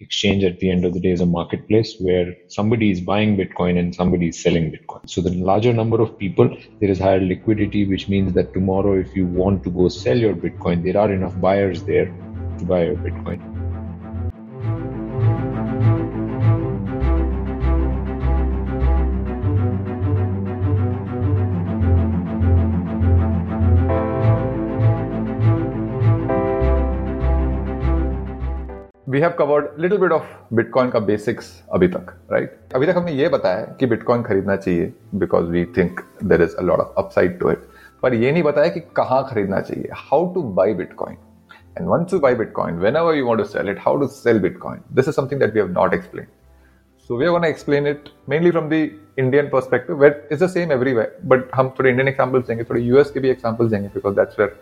exchange at the end of the day is a marketplace where somebody is buying Bitcoin and somebody is selling Bitcoin. So the larger number of people, there is higher liquidity, which means that tomorrow, if you want to go sell your Bitcoin, there are enough buyers there to buy your Bitcoin. We have covered little bit of Bitcoin का basics अभी तक right right? अभी तक हमने ये बताया कि bitcoin खरीदना चाहिए because we think there is a lot of upside to it पर ये नहीं बताया कि कहाँ खरीदना चाहिए how to buy Bitcoin and once to buy Bitcoin whenever you want to sell it how to sell Bitcoin this is something that we have not explain so we one explain it mainly from the Indian perspective wait is the same every way but हम थोड़े Indian examples देंगे, थोड़े US के भी examples देंगे because that's where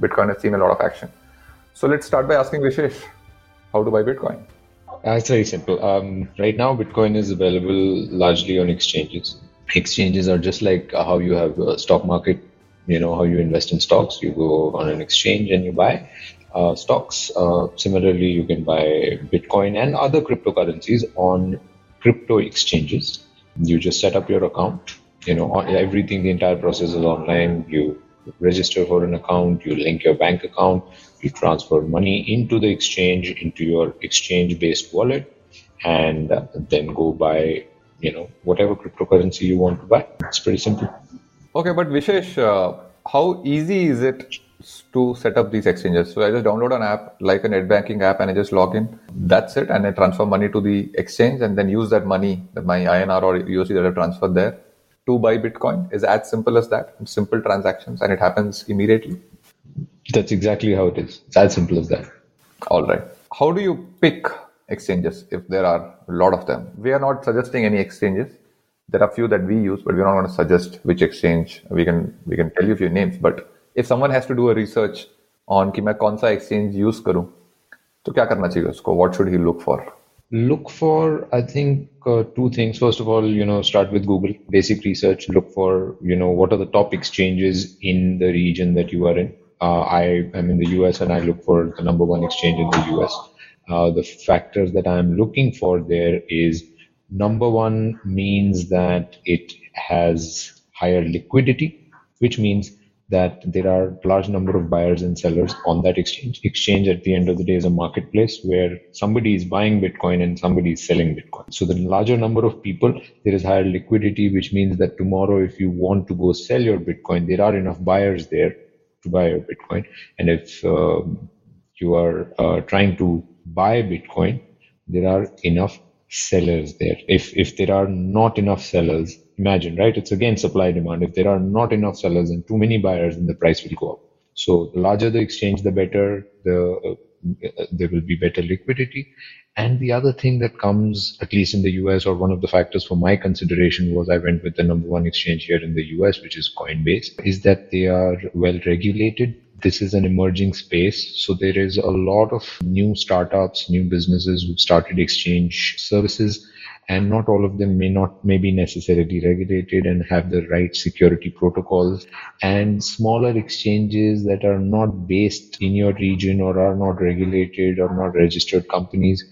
Bitcoin has seen a lot of action so let's start by asking wishes how to buy Bitcoin? Uh, it's very simple. Um, right now, Bitcoin is available largely on exchanges. Exchanges are just like how you have a stock market. You know how you invest in stocks. You go on an exchange and you buy uh, stocks. Uh, similarly, you can buy Bitcoin and other cryptocurrencies on crypto exchanges. You just set up your account. You know everything. The entire process is online. You register for an account. You link your bank account you transfer money into the exchange into your exchange based wallet and uh, then go buy you know whatever cryptocurrency you want to buy. It's pretty simple. Okay but vishesh uh, how easy is it to set up these exchanges? So i just download an app like a net banking app and i just log in. That's it and i transfer money to the exchange and then use that money that my inr or usd that i transferred there to buy bitcoin. Is as simple as that. Simple transactions and it happens immediately that's exactly how it is. It's as simple as that. All right. How do you pick exchanges if there are a lot of them? We are not suggesting any exchanges. There are few that we use, but we're not going to suggest which exchange. We can we can tell you a few names, but if someone has to do a research on कि मैं कौन सा exchange use करूं, तो क्या करना चाहिए उसको? What should he look for? Look for I think uh, two things. First of all, you know, start with Google, basic research. Look for you know what are the top exchanges in the region that you are in uh, I am in the US and I look for the number one exchange in the US. Uh, the factors that I'm looking for there is number one means that it has higher liquidity, which means that there are large number of buyers and sellers on that exchange. Exchange at the end of the day is a marketplace where somebody is buying Bitcoin and somebody is selling Bitcoin. So the larger number of people, there is higher liquidity, which means that tomorrow, if you want to go sell your Bitcoin, there are enough buyers there to buy a Bitcoin. And if uh, you are uh, trying to buy Bitcoin, there are enough sellers there. If if there are not enough sellers, imagine right? It's again supply demand. If there are not enough sellers and too many buyers, then the price will go up. So the larger the exchange, the better. The uh, there will be better liquidity, and the other thing that comes, at least in the US, or one of the factors for my consideration was I went with the number one exchange here in the US, which is Coinbase, is that they are well regulated. This is an emerging space. So there is a lot of new startups, new businesses who've started exchange services and not all of them may not may be necessarily regulated and have the right security protocols and smaller exchanges that are not based in your region or are not regulated or not registered companies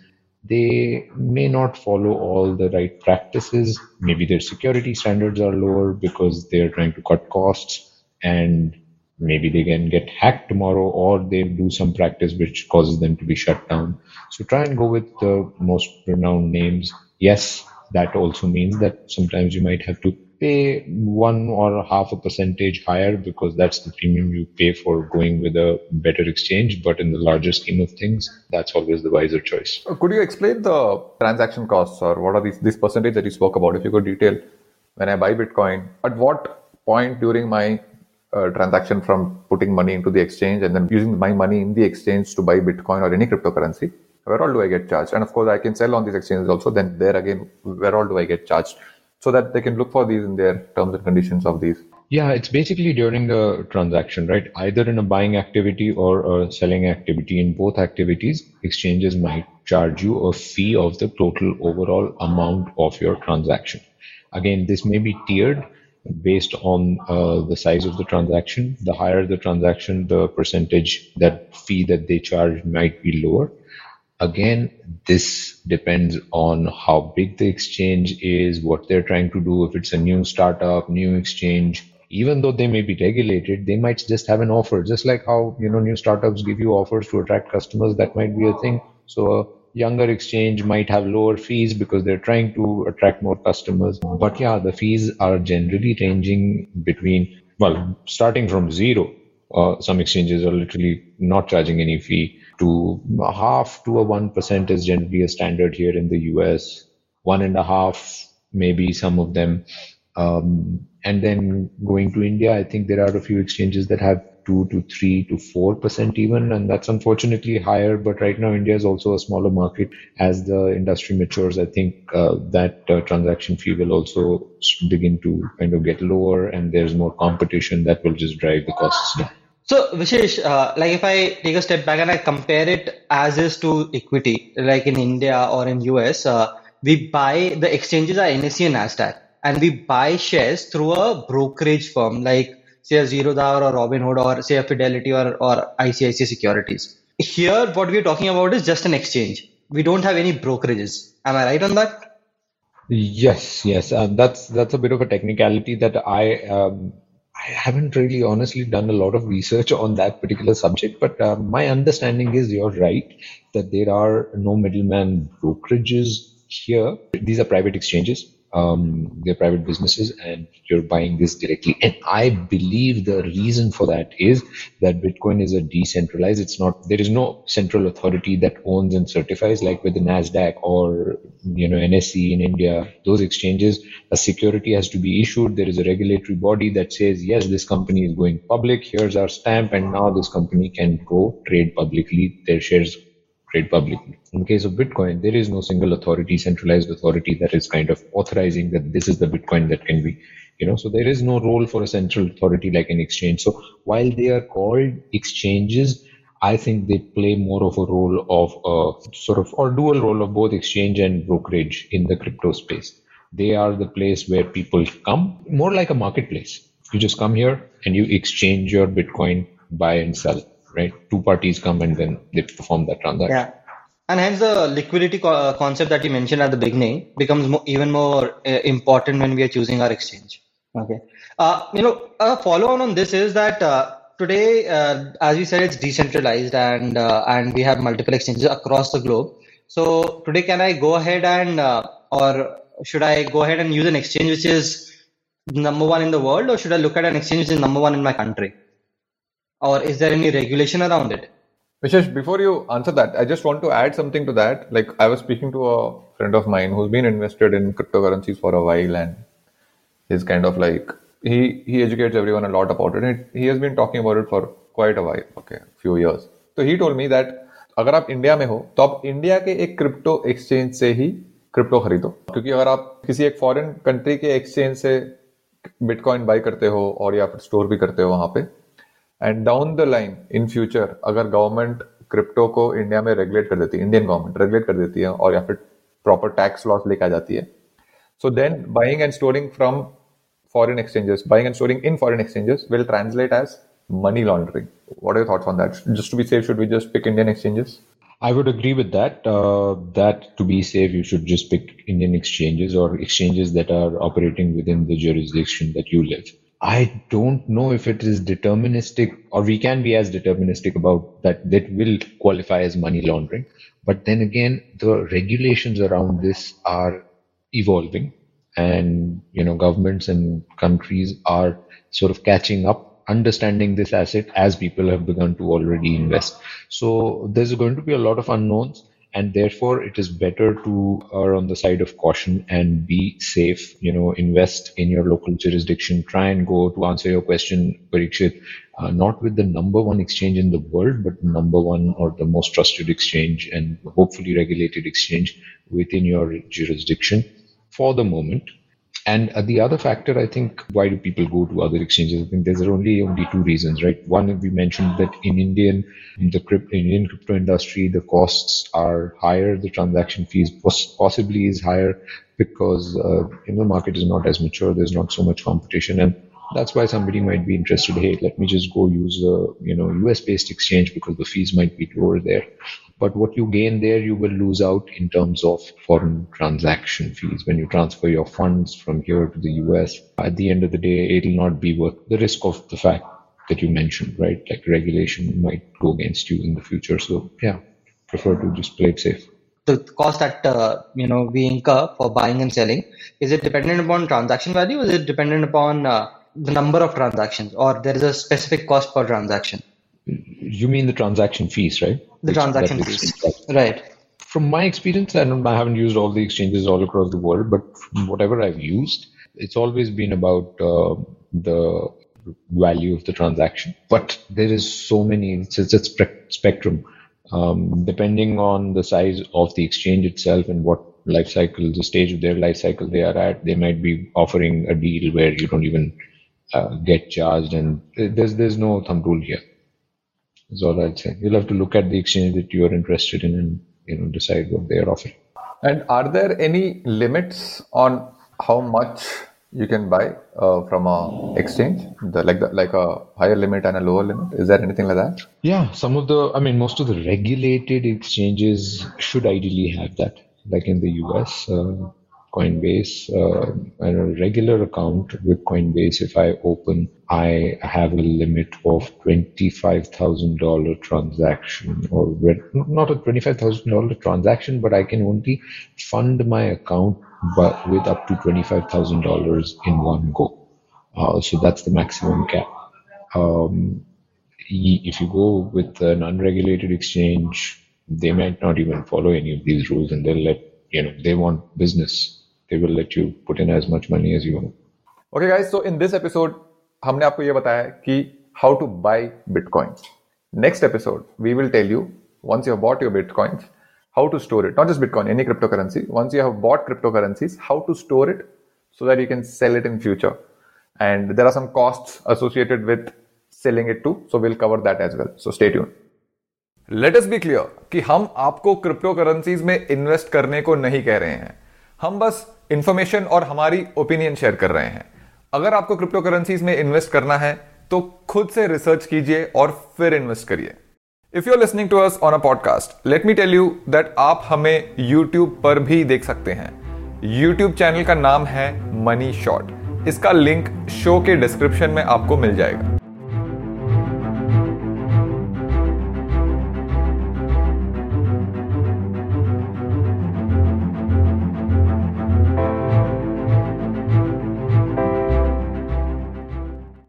they may not follow all the right practices. Maybe their security standards are lower because they're trying to cut costs and maybe they can get hacked tomorrow or they do some practice which causes them to be shut down. So try and go with the most renowned names. Yes, that also means that sometimes you might have to pay one or half a percentage higher because that's the premium you pay for going with a better exchange. But in the larger scheme of things, that's always the wiser choice. Uh, could you explain the transaction costs or what are these this percentage that you spoke about? If you could detail when I buy Bitcoin, at what point during my uh, transaction from putting money into the exchange and then using my money in the exchange to buy Bitcoin or any cryptocurrency, where all do I get charged? And of course, I can sell on these exchanges also. Then there again, where all do I get charged? so that they can look for these in their terms and conditions of these yeah it's basically during the transaction right either in a buying activity or a selling activity in both activities exchanges might charge you a fee of the total overall amount of your transaction again this may be tiered based on uh, the size of the transaction the higher the transaction the percentage that fee that they charge might be lower again, this depends on how big the exchange is, what they're trying to do. If it's a new startup, new exchange, even though they may be regulated, they might just have an offer, just like how you know new startups give you offers to attract customers. That might be a thing. So a younger exchange might have lower fees because they're trying to attract more customers. But yeah, the fees are generally ranging between well, starting from zero. Uh, some exchanges are literally not charging any fee to half to a one percent is generally a standard here in the US. One and a half, maybe some of them. Um, and then going to India, I think there are a few exchanges that have two to three to four percent even, and that's unfortunately higher. But right now, India is also a smaller market. As the industry matures, I think uh, that uh, transaction fee will also begin to kind of get lower, and there's more competition that will just drive the costs down. So Vishesh, uh, like if I take a step back and I compare it as is to equity, like in India or in US, uh, we buy the exchanges are NSE and Nasdaq and we buy shares through a brokerage firm like say a Zerodha or a Robinhood or say a Fidelity or, or ICICI Securities. Here, what we're talking about is just an exchange. We don't have any brokerages. Am I right on that? Yes, yes. Uh, that's that's a bit of a technicality that I um, I haven't really honestly done a lot of research on that particular subject, but uh, my understanding is you're right that there are no middleman brokerages here. These are private exchanges um, they're private businesses and you're buying this directly. And I believe the reason for that is that Bitcoin is a decentralized. It's not, there is no central authority that owns and certifies like with the NASDAQ or, you know, NSE in India, those exchanges, a security has to be issued. There is a regulatory body that says, yes, this company is going public. Here's our stamp. And now this company can go trade publicly. Their shares trade publicly. In case of Bitcoin, there is no single authority, centralized authority that is kind of authorizing that this is the Bitcoin that can be, you know, so there is no role for a central authority like an exchange. So while they are called exchanges, I think they play more of a role of a sort of or dual role of both exchange and brokerage in the crypto space. They are the place where people come, more like a marketplace. You just come here and you exchange your Bitcoin, buy and sell right? Two parties come and then they perform that transaction. Yeah. And hence the liquidity co- uh, concept that you mentioned at the beginning becomes even more uh, important when we are choosing our exchange. Okay. Uh, you know, a follow on on this is that uh, today, uh, as you said, it's decentralized and uh, and we have multiple exchanges across the globe. So today, can I go ahead and or should I go ahead and use an exchange which is number one in the world, or should I look at an exchange which is number one in my country? Or is there any regulation around it? Vishesh, before you answer that, I just want to add something to that. Like I was speaking to a friend of mine who's been invested in cryptocurrencies for a while and he's kind of like he he educates everyone a lot about it. He has been talking about it for quite a while, okay, few years. So he told me that अगर आप India में हो तो आप India के एक crypto exchange से ही crypto खरीदो क्योंकि अगर आप किसी एक फॉरेन कंट्री के एक्सचेंज से बिटकॉइन बाई करते हो और या फिर स्टोर भी करते हो वहाँ पे and down the line in future अगर गवर्नमेंट क्रिप्टो को इंडिया में रेगुलेट कर देती है इंडियन गवर्नमेंट रेगुलेट कर देती है और या फिर प्रॉपर टैक्स लॉस लेके आ जाती है so then buying and storing from foreign exchanges, buying and storing in foreign exchanges will translate as money laundering. What are your thoughts on that? Just to be safe, should we just pick Indian exchanges? I would agree with that. Uh, that to be safe, you should just pick Indian exchanges or exchanges that are operating within the jurisdiction that you live. I don't know if it is deterministic or we can be as deterministic about that that will qualify as money laundering. But then again, the regulations around this are evolving and you know governments and countries are sort of catching up understanding this asset as people have begun to already invest so there's going to be a lot of unknowns and therefore it is better to err on the side of caution and be safe you know invest in your local jurisdiction. Try and go to answer your question parikshit uh, not with the number one exchange in the world but number one or the most trusted exchange and hopefully regulated exchange within your jurisdiction. For the moment and uh, the other factor, I think, why do people go to other exchanges? I think there's only only two reasons, right? One, we mentioned that in Indian, in the crypto, Indian crypto industry, the costs are higher, the transaction fees possibly is higher because uh, you know the market is not as mature. There's not so much competition, and that's why somebody might be interested. Hey, let me just go use a you know US based exchange because the fees might be lower there. But what you gain there, you will lose out in terms of foreign transaction fees. When you transfer your funds from here to the US, at the end of the day, it'll not be worth the risk of the fact that you mentioned, right? Like regulation might go against you in the future. So yeah, prefer to just play it safe. The cost that uh, you know we incur for buying and selling is it dependent upon transaction value? Is it dependent upon uh, the number of transactions, or there is a specific cost per transaction? You mean the transaction fees, right? The Which, transaction fees, right? From my experience, and I haven't used all the exchanges all across the world, but from whatever I've used, it's always been about uh, the value of the transaction. But there is so many, it's, it's a spectrum. Um, depending on the size of the exchange itself and what life cycle, the stage of their life cycle they are at, they might be offering a deal where you don't even uh, get charged, and there's there's no thumb rule here. That's all I'd say. You'll have to look at the exchange that you are interested in and you know decide what they are offering. And are there any limits on how much you can buy uh, from a exchange, the, like the, like a higher limit and a lower limit? Is there anything like that? Yeah, some of the, I mean, most of the regulated exchanges should ideally have that. Like in the US, uh, Coinbase, uh, a regular account with Coinbase, if I open, I have a limit of $25,000 transaction or not a $25,000 transaction, but I can only fund my account but with up to $25,000 in one go. Uh, so that's the maximum cap. Um, if you go with an unregulated exchange, they might not even follow any of these rules and they'll let, you know, they want business they will let you put in as much money as you want. Okay, guys. So in this episode, हमने आपको ये बताया कि how to buy bitcoins. Next episode, we will tell you once you have bought your bitcoins, how to store it. Not just Bitcoin, any cryptocurrency. Once you have bought cryptocurrencies, how to store it so that you can sell it in future. And there are some costs associated with selling it too. So we'll cover that as well. So stay tuned. Let us be clear कि हम आपको crypto currencies में invest करने को नहीं कह रहे हैं हम बस इंफॉर्मेशन और हमारी ओपिनियन शेयर कर रहे हैं। अगर आपको क्रिप्टो करेंसीज में इन्वेस्ट करना है तो खुद से रिसर्च कीजिए और फिर इन्वेस्ट करिए। If you are listening to us on a podcast let me tell you that आप हमें यूट्यूब पर भी देख सकते हैं। यूट्यूब चैनल का नाम है मनी शॉट इसका लिंक शो के डिस्क्रिप्शन में आपको मिल जाएगा।